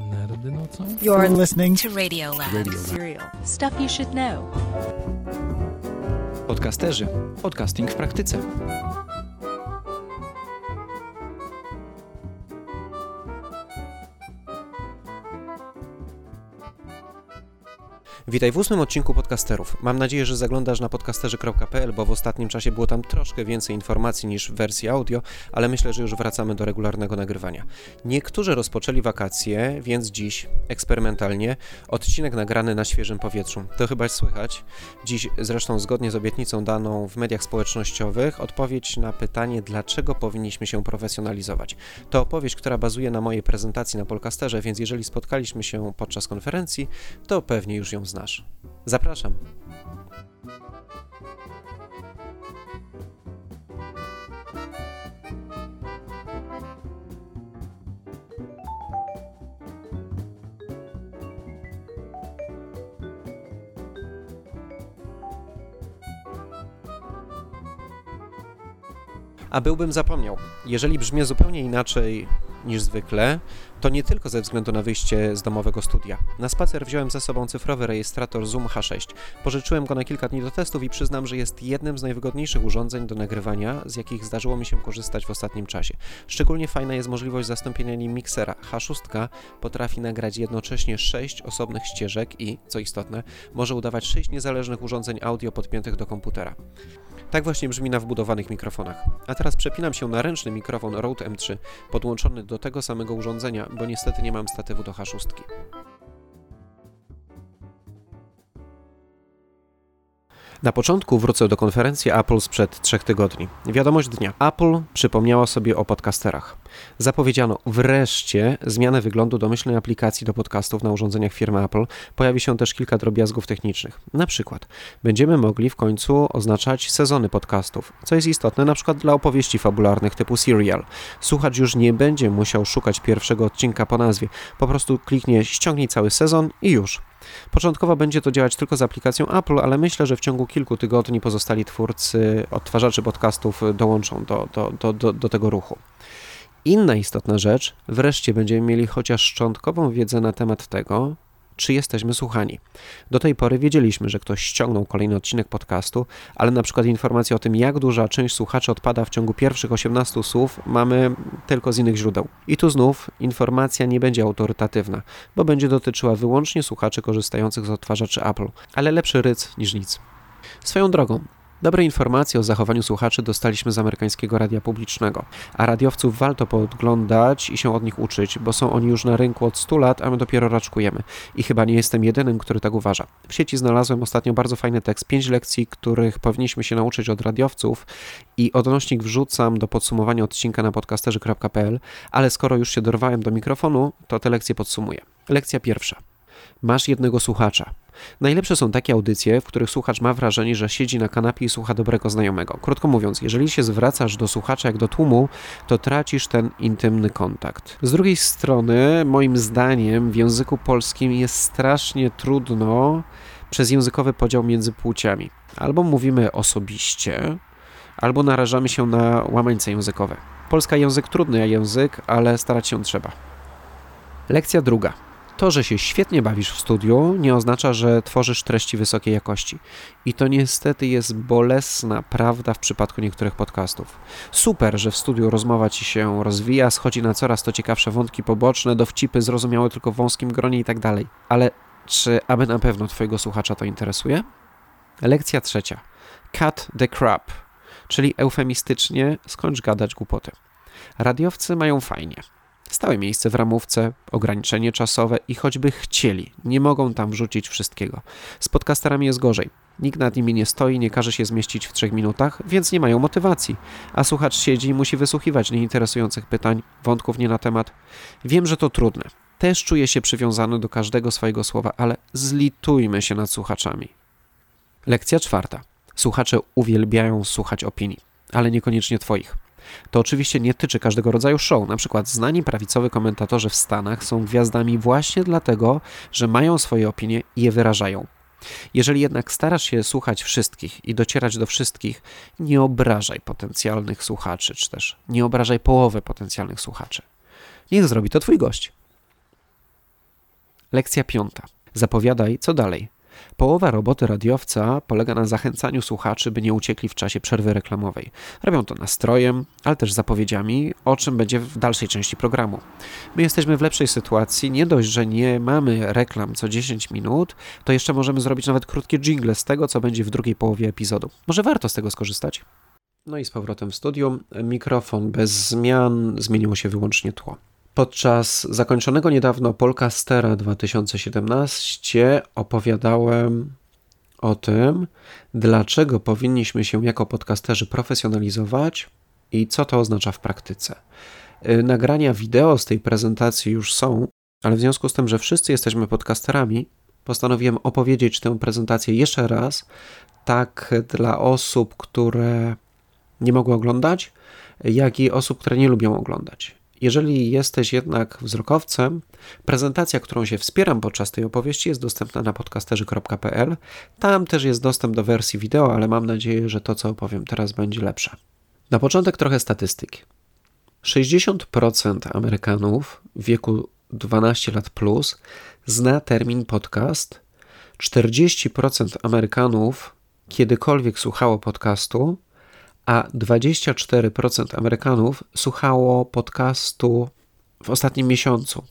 Nerdy nocą? You're listening to Radio Lab. Radio Lab. Serial. Stuff you should know. Podcasterzy. Podcasting w praktyce. Witaj w ósmym odcinku podcasterów. Mam nadzieję, że zaglądasz na podcasterzy.pl, bo w ostatnim czasie było tam troszkę więcej informacji niż w wersji audio, ale myślę, że już wracamy do regularnego nagrywania. Niektórzy rozpoczęli wakacje, więc dziś eksperymentalnie odcinek nagrany na świeżym powietrzu. To chyba słychać. Dziś zresztą zgodnie z obietnicą daną w mediach społecznościowych odpowiedź na pytanie, dlaczego powinniśmy się profesjonalizować. To opowieść, która bazuje na mojej prezentacji na Polcasterze, więc jeżeli spotkaliśmy się podczas konferencji, to pewnie już ją znasz. Zapraszam. A byłbym zapomniał. Jeżeli brzmię zupełnie inaczej niż zwykle, to nie tylko ze względu na wyjście z domowego studia. Na spacer wziąłem ze sobą cyfrowy rejestrator Zoom H6. Pożyczyłem go na kilka dni do testów i przyznam, że jest jednym z najwygodniejszych urządzeń do nagrywania, z jakich zdarzyło mi się korzystać w ostatnim czasie. Szczególnie fajna jest możliwość zastąpienia nim miksera. H6 potrafi nagrać jednocześnie 6 osobnych ścieżek i, co istotne, może udawać 6 niezależnych urządzeń audio podpiętych do komputera. Tak właśnie brzmi na wbudowanych mikrofonach. A teraz przepinam się na ręczny mikrofon Rode M3, podłączony do tego samego urządzenia, bo niestety nie mam statywu do H6. Na początku wrócę do konferencji Apple sprzed trzech tygodni. Wiadomość dnia. Apple przypomniała sobie o podcasterach. Zapowiedziano wreszcie zmianę wyglądu domyślnej aplikacji do podcastów na urządzeniach firmy Apple. Pojawi się też kilka drobiazgów technicznych. Na przykład będziemy mogli w końcu oznaczać sezony podcastów, co jest istotne na przykład dla opowieści fabularnych typu serial. Słuchacz już nie będzie musiał szukać pierwszego odcinka po nazwie. Po prostu kliknie ściągnij cały sezon i już. Początkowo będzie to działać tylko z aplikacją Apple, ale myślę, że w ciągu kilku tygodni pozostali twórcy odtwarzaczy podcastów dołączą do, do, do, do, tego ruchu. Inna istotna rzecz, wreszcie będziemy mieli chociaż szczątkową wiedzę na temat tego, czy jesteśmy słuchani. Do tej pory wiedzieliśmy, że ktoś ściągnął kolejny odcinek podcastu, ale na przykład informacje o tym, jak duża część słuchaczy odpada w ciągu pierwszych 18 słów, mamy tylko z innych źródeł. I tu znów informacja nie będzie autorytatywna, bo będzie dotyczyła wyłącznie słuchaczy korzystających z odtwarzaczy Apple, ale lepszy ryc niż nic. Swoją drogą, Dobre informacje o zachowaniu słuchaczy dostaliśmy z amerykańskiego radia publicznego, a radiowców warto podglądać i się od nich uczyć, bo są oni już na rynku od 100 lat, a my dopiero raczkujemy. I chyba nie jestem jedynym, który tak uważa. W sieci znalazłem ostatnio bardzo fajny tekst, pięć lekcji, których powinniśmy się nauczyć od radiowców i odnośnik wrzucam do podsumowania odcinka na podcasterzy.pl, ale skoro już się dorwałem do mikrofonu, to te lekcje podsumuję. Lekcja pierwsza. Masz jednego słuchacza. Najlepsze są takie audycje, w których słuchacz ma wrażenie, że siedzi na kanapie i słucha dobrego znajomego. Krótko mówiąc, jeżeli się zwracasz do słuchacza jak do tłumu, to tracisz ten intymny kontakt. Z drugiej strony, moim zdaniem, w języku polskim jest strasznie trudno przez językowy podział między płciami. Albo mówimy osobiście, albo narażamy się na łamańce językowe. Polska język trudny język, ale starać się trzeba. Lekcja druga. To, że się świetnie bawisz w studiu, nie oznacza, że tworzysz treści wysokiej jakości. I to niestety jest bolesna prawda w przypadku niektórych podcastów. Super, że w studiu rozmowa ci się rozwija, schodzi na coraz to ciekawsze wątki poboczne, dowcipy zrozumiałe tylko w wąskim gronie i tak. Ale czy aby na pewno twojego słuchacza to interesuje? Lekcja trzecia. Cut the crap, czyli eufemistycznie skończ gadać głupoty. Radiowcy mają fajnie. Stałe miejsce w ramówce, ograniczenie czasowe i choćby chcieli, nie mogą tam wrzucić wszystkiego. Z podcasterami jest gorzej. Nikt nad nimi nie stoi, nie każe się zmieścić w trzech minutach, więc nie mają motywacji. A słuchacz siedzi i musi wysłuchiwać nieinteresujących pytań, wątków nie na temat. Wiem, że to trudne. Też czuję się przywiązany do każdego swojego słowa, ale zlitujmy się nad słuchaczami. Lekcja czwarta. Słuchacze uwielbiają słuchać opinii, ale niekoniecznie Twoich. To oczywiście nie tyczy każdego rodzaju show. Na przykład znani prawicowi komentatorzy w Stanach są gwiazdami właśnie dlatego, że mają swoje opinie i je wyrażają. Jeżeli jednak starasz się słuchać wszystkich i docierać do wszystkich, nie obrażaj potencjalnych słuchaczy, czy też nie obrażaj połowy potencjalnych słuchaczy. Niech zrobi to twój gość. Lekcja piąta. Zapowiadaj, co dalej. Połowa roboty radiowca polega na zachęcaniu słuchaczy, by nie uciekli w czasie przerwy reklamowej. Robią to nastrojem, ale też zapowiedziami, o czym będzie w dalszej części programu. My jesteśmy w lepszej sytuacji, nie dość, że nie mamy reklam co 10 minut, to jeszcze możemy zrobić nawet krótkie jingle z tego, co będzie w drugiej połowie epizodu. Może warto z tego skorzystać? No i z powrotem w studium. Mikrofon bez zmian, zmieniło się wyłącznie tło. Podczas zakończonego niedawno Polcastera 2017 opowiadałem o tym, dlaczego powinniśmy się jako podcasterzy profesjonalizować i co to oznacza w praktyce. Y, nagrania wideo z tej prezentacji już są, ale w związku z tym, że wszyscy jesteśmy podcasterami, postanowiłem opowiedzieć tę prezentację jeszcze raz, tak dla osób, które nie mogły oglądać, jak i osób, które nie lubią oglądać. Jeżeli jesteś jednak wzrokowcem, prezentacja, którą się wspieram podczas tej opowieści, jest dostępna na podcasterzy.pl. Tam też jest dostęp do wersji wideo, ale mam nadzieję, że to, co opowiem teraz, będzie lepsze. Na początek trochę statystyki. 60% Amerykanów w wieku 12 lat plus zna termin podcast. 40% Amerykanów kiedykolwiek słuchało podcastu, a 24% Amerykanów słuchało podcastu w ostatnim miesiącu,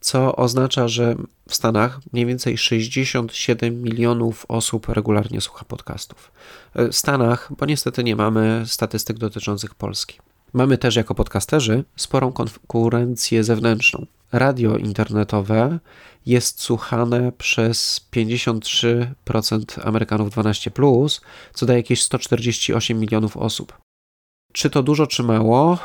co oznacza, że w Stanach mniej więcej 67 milionów osób regularnie słucha podcastów. W Stanach, bo niestety nie mamy statystyk dotyczących Polski. Mamy też jako podcasterzy sporą konkurencję zewnętrzną. Radio internetowe jest słuchane przez 53% Amerykanów 12, co daje jakieś 148 milionów osób. Czy to dużo, czy mało?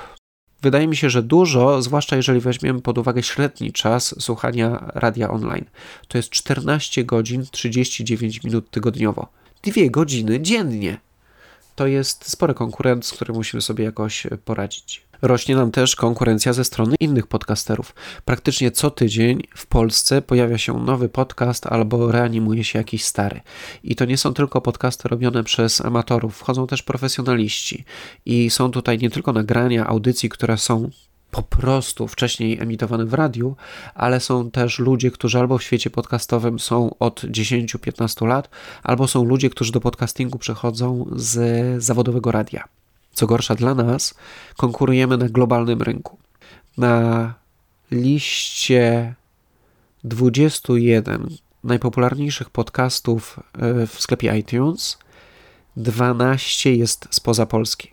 Wydaje mi się, że dużo, zwłaszcza jeżeli weźmiemy pod uwagę średni czas słuchania radia online. To jest 14 godzin 39 minut tygodniowo. Dwie godziny dziennie. To jest spory konkurent, z którym musimy sobie jakoś poradzić. Rośnie nam też konkurencja ze strony innych podcasterów. Praktycznie co tydzień w Polsce pojawia się nowy podcast albo reanimuje się jakiś stary. I to nie są tylko podcasty robione przez amatorów, wchodzą też profesjonaliści. I są tutaj nie tylko nagrania audycji, które są po prostu wcześniej emitowane w radiu, ale są też ludzie, którzy albo w świecie podcastowym są od 10-15 lat, albo są ludzie, którzy do podcastingu przechodzą z zawodowego radia. Co gorsza dla nas, konkurujemy na globalnym rynku. Na liście 21 najpopularniejszych podcastów e, w sklepie iTunes 12 jest spoza Polski.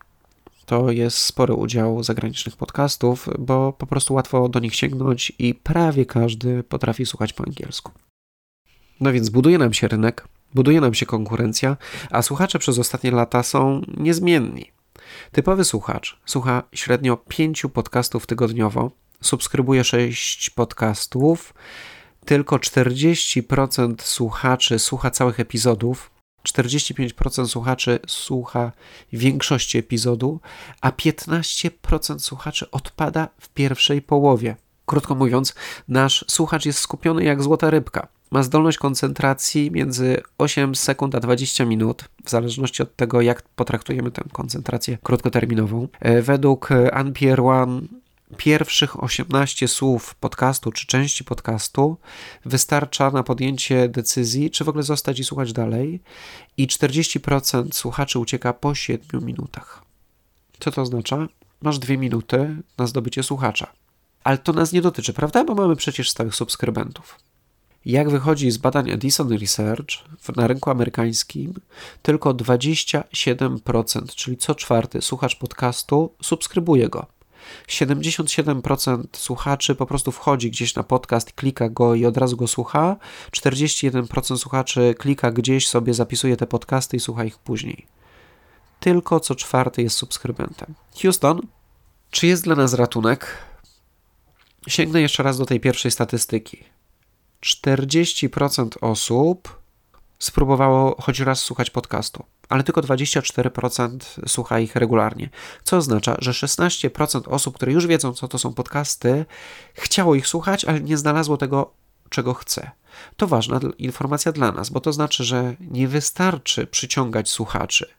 To jest spory udział zagranicznych podcastów, bo po prostu łatwo do nich sięgnąć i prawie każdy potrafi słuchać po angielsku. No więc buduje nam się rynek, buduje nam się konkurencja, a słuchacze przez ostatnie lata są niezmienni. Typowy słuchacz słucha średnio 5 podcastów tygodniowo, subskrybuje 6 podcastów, tylko 40% słuchaczy słucha całych epizodów, 45% słuchaczy słucha większości epizodu, a 15% słuchaczy odpada w pierwszej połowie. Krótko mówiąc, nasz słuchacz jest skupiony jak złota rybka ma zdolność koncentracji między 8 sekund a 20 minut, w zależności od tego, jak potraktujemy tę koncentrację krótkoterminową. E, według Anpier One pierwszych 18 słów podcastu czy części podcastu wystarcza na podjęcie decyzji, czy w ogóle zostać i słuchać dalej, i 40% słuchaczy ucieka po 7 minutach. Co to oznacza? Masz 2 minuty na zdobycie słuchacza. Ale to nas nie dotyczy, prawda? Bo mamy przecież stałych subskrybentów. Jak wychodzi z badań Edison Research, na rynku amerykańskim tylko 27%, czyli co czwarty słuchacz podcastu subskrybuje go. 77% słuchaczy po prostu wchodzi gdzieś na podcast, klika go i od razu go słucha. 41% słuchaczy klika gdzieś sobie, zapisuje te podcasty i słucha ich później. Tylko co czwarty jest subskrybentem. Houston, czy jest dla nas ratunek? Sięgnę jeszcze raz do tej pierwszej statystyki. 40% osób spróbowało choć raz słuchać podcastu, ale tylko 24% słucha ich regularnie. Co oznacza, że 16% osób, które już wiedzą, co to są podcasty, chciało ich słuchać, ale nie znalazło tego czego chce. To ważna informacja dla nas, bo to znaczy, że nie wystarczy przyciągać słuchaczy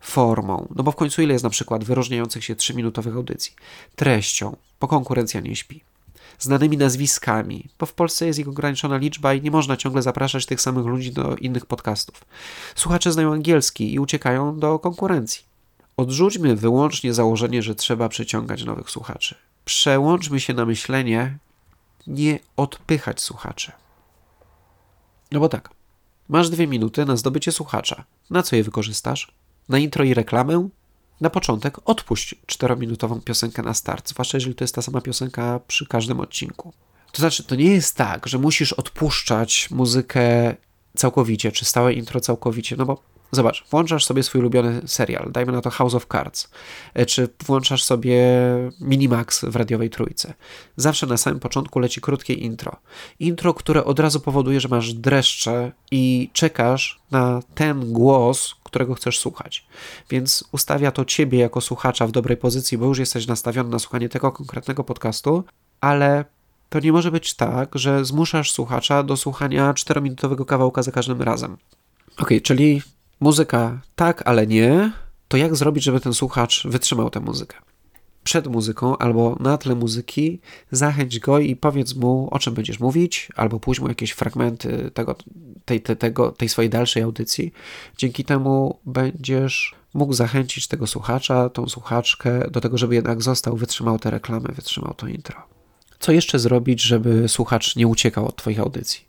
formą, no bo w końcu ile jest na przykład wyróżniających się 3-minutowych audycji, treścią, bo konkurencja nie śpi, znanymi nazwiskami, bo w Polsce jest ich ograniczona liczba i nie można ciągle zapraszać tych samych ludzi do innych podcastów. Słuchacze znają angielski i uciekają do konkurencji. Odrzućmy wyłącznie założenie, że trzeba przyciągać nowych słuchaczy. Przełączmy się na myślenie, nie odpychać słuchaczy. No bo tak, masz dwie minuty na zdobycie słuchacza. Na co je wykorzystasz? Na intro i reklamę? Na początek odpuść czterominutową piosenkę na start, zwłaszcza jeżeli to jest ta sama piosenka przy każdym odcinku. To znaczy, to nie jest tak, że musisz odpuszczać muzykę całkowicie, czy stałe intro całkowicie, no bo Zobacz, włączasz sobie swój ulubiony serial, dajmy na to House of Cards, e, czy włączasz sobie Minimax w radiowej trójce. Zawsze na samym początku leci krótkie intro. Intro, które od razu powoduje, że masz dreszcze i czekasz na ten głos, którego chcesz słuchać. Więc ustawia to ciebie jako słuchacza w dobrej pozycji, bo już jesteś nastawiony na słuchanie tego konkretnego podcastu, ale to nie może być tak, że zmuszasz słuchacza do słuchania 4-minutowego kawałka za każdym razem. Ok, czyli muzyka tak, ale nie, to jak zrobić, żeby ten słuchacz wytrzymał tę muzykę? Przed muzyką albo na tle muzyki zachęć go i powiedz mu, o czym będziesz mówić, albo pójdź mu jakieś fragmenty tego, tej, tego, tej swojej dalszej audycji. Dzięki temu będziesz mógł zachęcić tego słuchacza, tą słuchaczkę do tego, żeby jednak został, wytrzymał te reklamy, wytrzymał to intro. Co jeszcze zrobić, żeby słuchacz nie uciekał od Twoich audycji?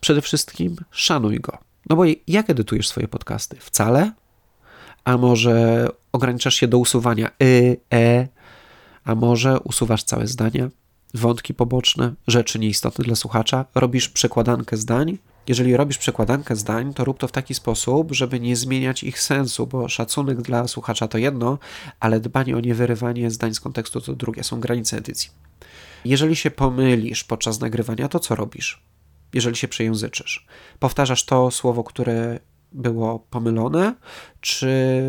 Przede wszystkim szanuj go. No bo jak edytujesz swoje podcasty? Wcale? A może ograniczasz się do usuwania y, e, a może usuwasz całe zdania, wątki poboczne, rzeczy nieistotne dla słuchacza, robisz przekładankę zdań. Jeżeli robisz przekładankę zdań, to rób to w taki sposób, żeby nie zmieniać ich sensu, bo szacunek dla słuchacza to jedno, ale dbanie o niewyrywanie zdań z kontekstu to drugie, są granice edycji. Jeżeli się pomylisz podczas nagrywania, to co robisz? jeżeli się przejęzyczysz. Powtarzasz to słowo, które było pomylone, czy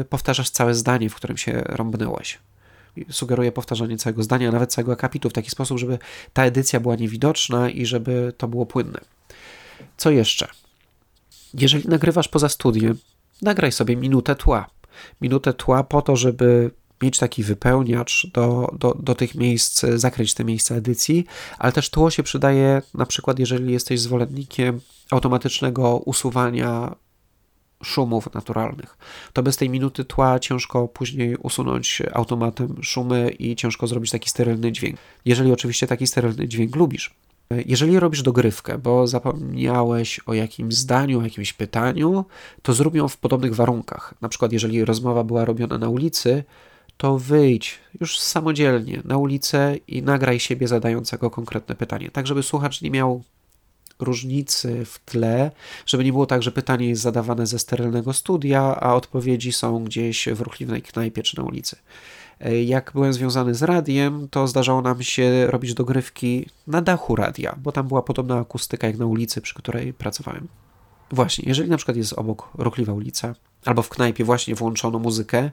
powtarzasz całe zdanie, w którym się rąbnęłeś. Sugeruję powtarzanie całego zdania, nawet całego akapitu w taki sposób, żeby ta edycja była niewidoczna i żeby to było płynne. Co jeszcze? Jeżeli nagrywasz poza studiem, nagraj sobie minutę tła. Minutę tła po to, żeby mieć taki wypełniacz do, do, do tych miejsc, zakryć te miejsca edycji, ale też tło się przydaje na przykład, jeżeli jesteś zwolennikiem automatycznego usuwania szumów naturalnych. To bez tej minuty tła ciężko później usunąć automatem szumy i ciężko zrobić taki sterylny dźwięk. Jeżeli oczywiście taki sterylny dźwięk lubisz. Jeżeli robisz dogrywkę, bo zapomniałeś o jakimś zdaniu, o jakimś pytaniu, to zrób ją w podobnych warunkach. Na przykład, jeżeli rozmowa była robiona na ulicy, to wyjdź już samodzielnie na ulicę i nagraj siebie zadającego konkretne pytanie, tak żeby słuchacz nie miał różnicy w tle, żeby nie było tak, że pytanie jest zadawane ze sterylnego studia, a odpowiedzi są gdzieś w ruchliwej knajpie czy na ulicy. Jak byłem związany z radiem, to zdarzało nam się robić dogrywki na dachu radia, bo tam była podobna akustyka jak na ulicy, przy której pracowałem. Właśnie, jeżeli na przykład jest obok ruchliwa ulica, albo w knajpie właśnie włączono muzykę,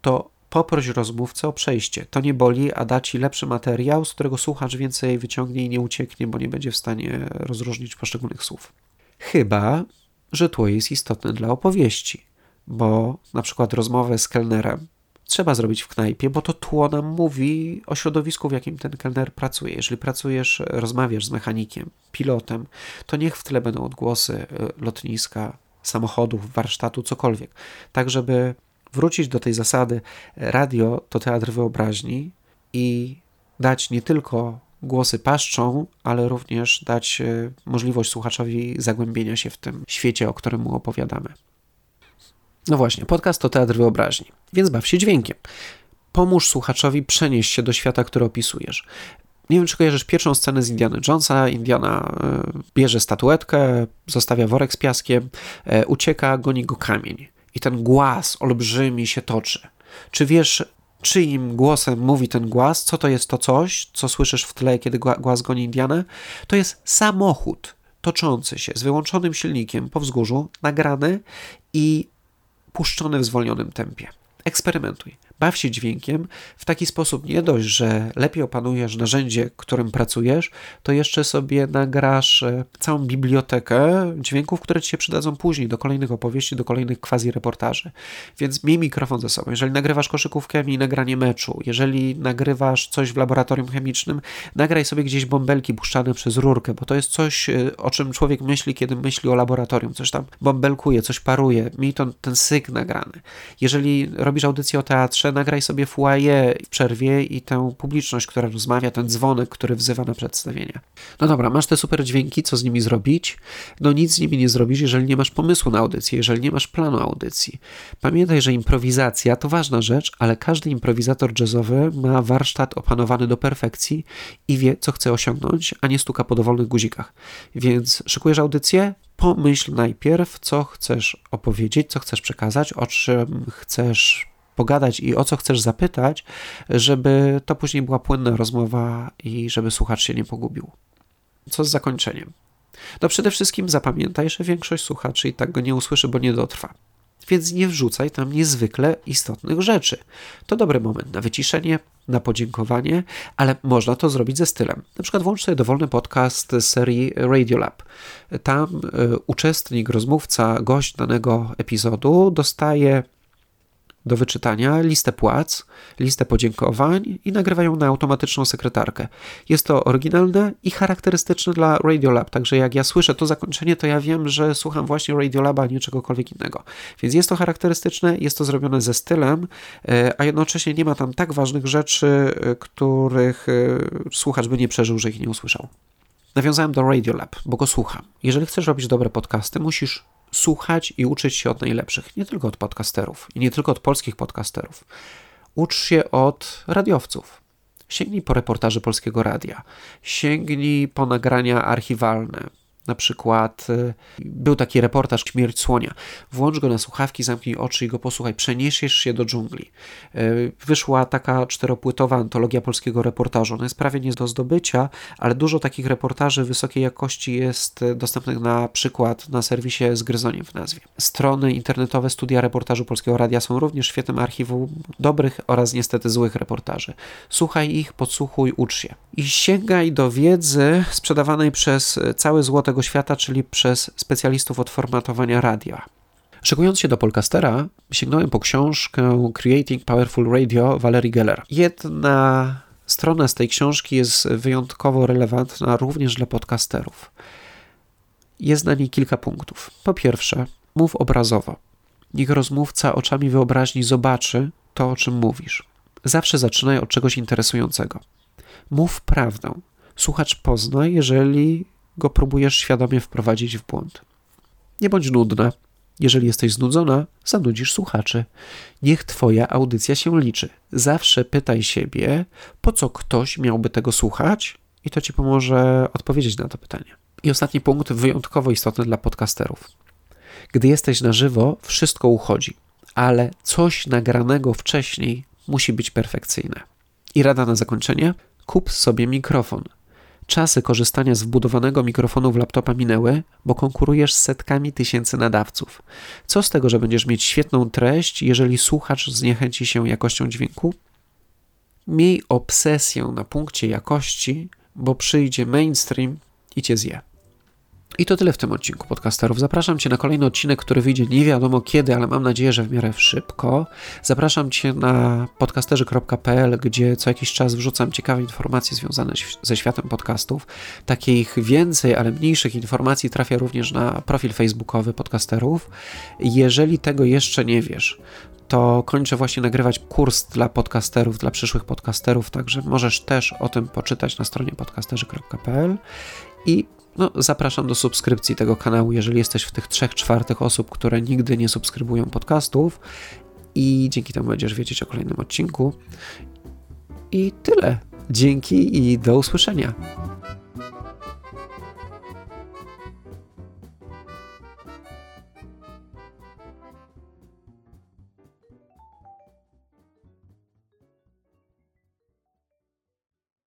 to Poproś rozmówcę o przejście. To nie boli, a da ci lepszy materiał, z którego słuchacz więcej wyciągnie i nie ucieknie, bo nie będzie w stanie rozróżnić poszczególnych słów. Chyba, że tło jest istotne dla opowieści, bo na przykład rozmowę z kelnerem trzeba zrobić w knajpie, bo to tło nam mówi o środowisku, w jakim ten kelner pracuje. Jeżeli pracujesz, rozmawiasz z mechanikiem, pilotem, to niech w tle będą odgłosy e, lotniska, samochodów, warsztatu, cokolwiek, tak żeby wrócić do tej zasady radio to teatr wyobraźni i dać nie tylko głosy paszczą, ale również dać e, możliwość słuchaczowi zagłębienia się w tym świecie, o którym mu opowiadamy. No właśnie, podcast to teatr wyobraźni, więc baw się dźwiękiem. Pomóż słuchaczowi przenieść się do świata, który opisujesz. Nie wiem, czy kojarzysz pierwszą scenę z Indiana Jonesa. Indiana e, bierze statuetkę, zostawia worek z piaskiem, e, ucieka, goni go kamień i ten głaz olbrzymi się toczy. Czy wiesz, czyim głosem mówi ten głaz? Co to jest to coś, co słyszysz w tle, kiedy głaz goni Indianę? To jest samochód toczący się z wyłączonym silnikiem po wzgórzu, nagrany i puszczony w zwolnionym tempie. Eksperymentuj. Baw się dźwiękiem w taki sposób nie dość, że lepiej opanujesz narzędzie, którym pracujesz, to jeszcze sobie nagrasz e, całą bibliotekę dźwięków, które ci się przydadzą później do kolejnych opowieści, do kolejnych quasi reportaży. Więc miej mikrofon ze sobą. Jeżeli nagrywasz koszykówkę, miej nagranie meczu. Jeżeli nagrywasz coś w laboratorium chemicznym, nagraj sobie gdzieś bąbelki puszczane przez rurkę, bo to jest coś, e, o czym człowiek myśli, kiedy myśli o laboratorium. Coś tam bąbelkuje, coś paruje. Miej to, ten syk nagrany. Jeżeli robisz audycję o teatrze, nagraj sobie foyer w przerwie i tę publiczność, która rozmawia, ten dzwonek, który wzywa na przedstawienia. No dobra, masz te super dźwięki, co z nimi zrobić? No nic z nimi nie zrobisz, jeżeli nie masz pomysłu na audycję, jeżeli nie masz planu audycji. Pamiętaj, że improwizacja to ważna rzecz, ale każdy improwizator jazzowy ma warsztat opanowany do perfekcji i wie, co chce osiągnąć, a nie stuka po dowolnych guzikach. Więc szykujesz audycję? Pomyśl najpierw, co chcesz opowiedzieć, co chcesz przekazać, o czym chcesz pogadać i o co chcesz zapytać, żeby to później była płynna rozmowa i żeby słuchacz się nie pogubił. Co z zakończeniem? No przede wszystkim zapamiętaj, że większość słuchaczy i tak go nie usłyszy, bo nie dotrwa. Więc nie wrzucaj tam niezwykle istotnych rzeczy. To dobry moment na wyciszenie, na podziękowanie, ale można to zrobić ze stylem. Na przykład włącz sobie dowolny podcast serii Radiolab. Tam y, uczestnik, rozmówca, gość danego epizodu dostaje do wyczytania listę płac, listę podziękowań i nagrywają na automatyczną sekretarkę. Jest to oryginalne i charakterystyczne dla Radiolab, także jak ja słyszę to zakończenie, to ja wiem, że słucham właśnie Radiolaba, a nie czegokolwiek innego. Więc jest to charakterystyczne, jest to zrobione ze stylem, e, a jednocześnie nie ma tam tak ważnych rzeczy, e, których e, słuchacz by nie przeżył, że ich nie usłyszał. Nawiązałem do Radiolab, bo go słucham. Jeżeli chcesz robić dobre podcasty, musisz słuchać i uczyć się od najlepszych, nie tylko od podcasterów i nie tylko od polskich podcasterów. Ucz się od radiowców. Sięgnij po reportaże polskiego radia, sięgnij po nagrania archiwalne, na przykład y, był taki reportaż Śmierć Słonia. Włącz go na słuchawki, zamknij oczy i go posłuchaj. Przeniesiesz się do dżungli. Y, wyszła taka czteropłytowa antologia polskiego reportażu. Ona jest prawie nie do zdobycia, ale dużo takich reportaży wysokiej jakości jest dostępnych na przykład na serwisie z gryzoniem w nazwie. Strony internetowe Studia Reportażu Polskiego Radia są również świetnym archiwum dobrych oraz niestety złych reportaży. Słuchaj ich, podsłuchuj, ucz się. I sięgaj do wiedzy sprzedawanej przez całe złote tego świata, czyli przez specjalistów od formatowania radia. Szykując się do Polcastera, sięgnąłem po książkę Creating Powerful Radio Valerie Geller. Jedna strona z tej książki jest wyjątkowo relevantna również dla podcasterów. Jest na niej kilka punktów. Po pierwsze, mów obrazowo. Niech rozmówca oczami wyobraźni zobaczy to, o czym mówisz. Zawsze zaczynaj od czegoś interesującego. Mów prawdę. Słuchacz pozna, jeżeli go próbujesz świadomie wprowadzić w błąd. Nie bądź nudna. Jeżeli jesteś znudzona, zanudzisz słuchaczy. Niech Twoja audycja się liczy. Zawsze pytaj siebie, po co ktoś miałby tego słuchać, i to Ci pomoże odpowiedzieć na to pytanie. I ostatni punkt, wyjątkowo istotny dla podcasterów. Gdy jesteś na żywo, wszystko uchodzi, ale coś nagranego wcześniej musi być perfekcyjne. I rada na zakończenie: kup sobie mikrofon. Czasy korzystania z wbudowanego mikrofonu w laptopa minęły, bo konkurujesz z setkami tysięcy nadawców. Co z tego, że będziesz mieć świetną treść, jeżeli słuchacz zniechęci się jakością dźwięku? Miej obsesję na punkcie jakości, bo przyjdzie mainstream i cię zje. I to tyle w tym odcinku podcasterów. Zapraszam Cię na kolejny odcinek, który wyjdzie nie wiadomo kiedy, ale mam nadzieję, że w miarę szybko. Zapraszam Cię na podcasterzy.pl, gdzie co jakiś czas wrzucam ciekawe informacje związane ze światem podcastów. Takich więcej, ale mniejszych informacji trafia również na profil facebookowy podcasterów. Jeżeli tego jeszcze nie wiesz, to kończę właśnie nagrywać kurs dla podcasterów, dla przyszłych podcasterów, także możesz też o tym poczytać na stronie podcasterzy.pl i no, zapraszam do subskrypcji tego kanału, jeżeli jesteś w tych trzech czwartych osób, które nigdy nie subskrybują podcastów i dzięki temu będziesz wiedzieć o kolejnym odcinku. I tyle. Dzięki i do usłyszenia.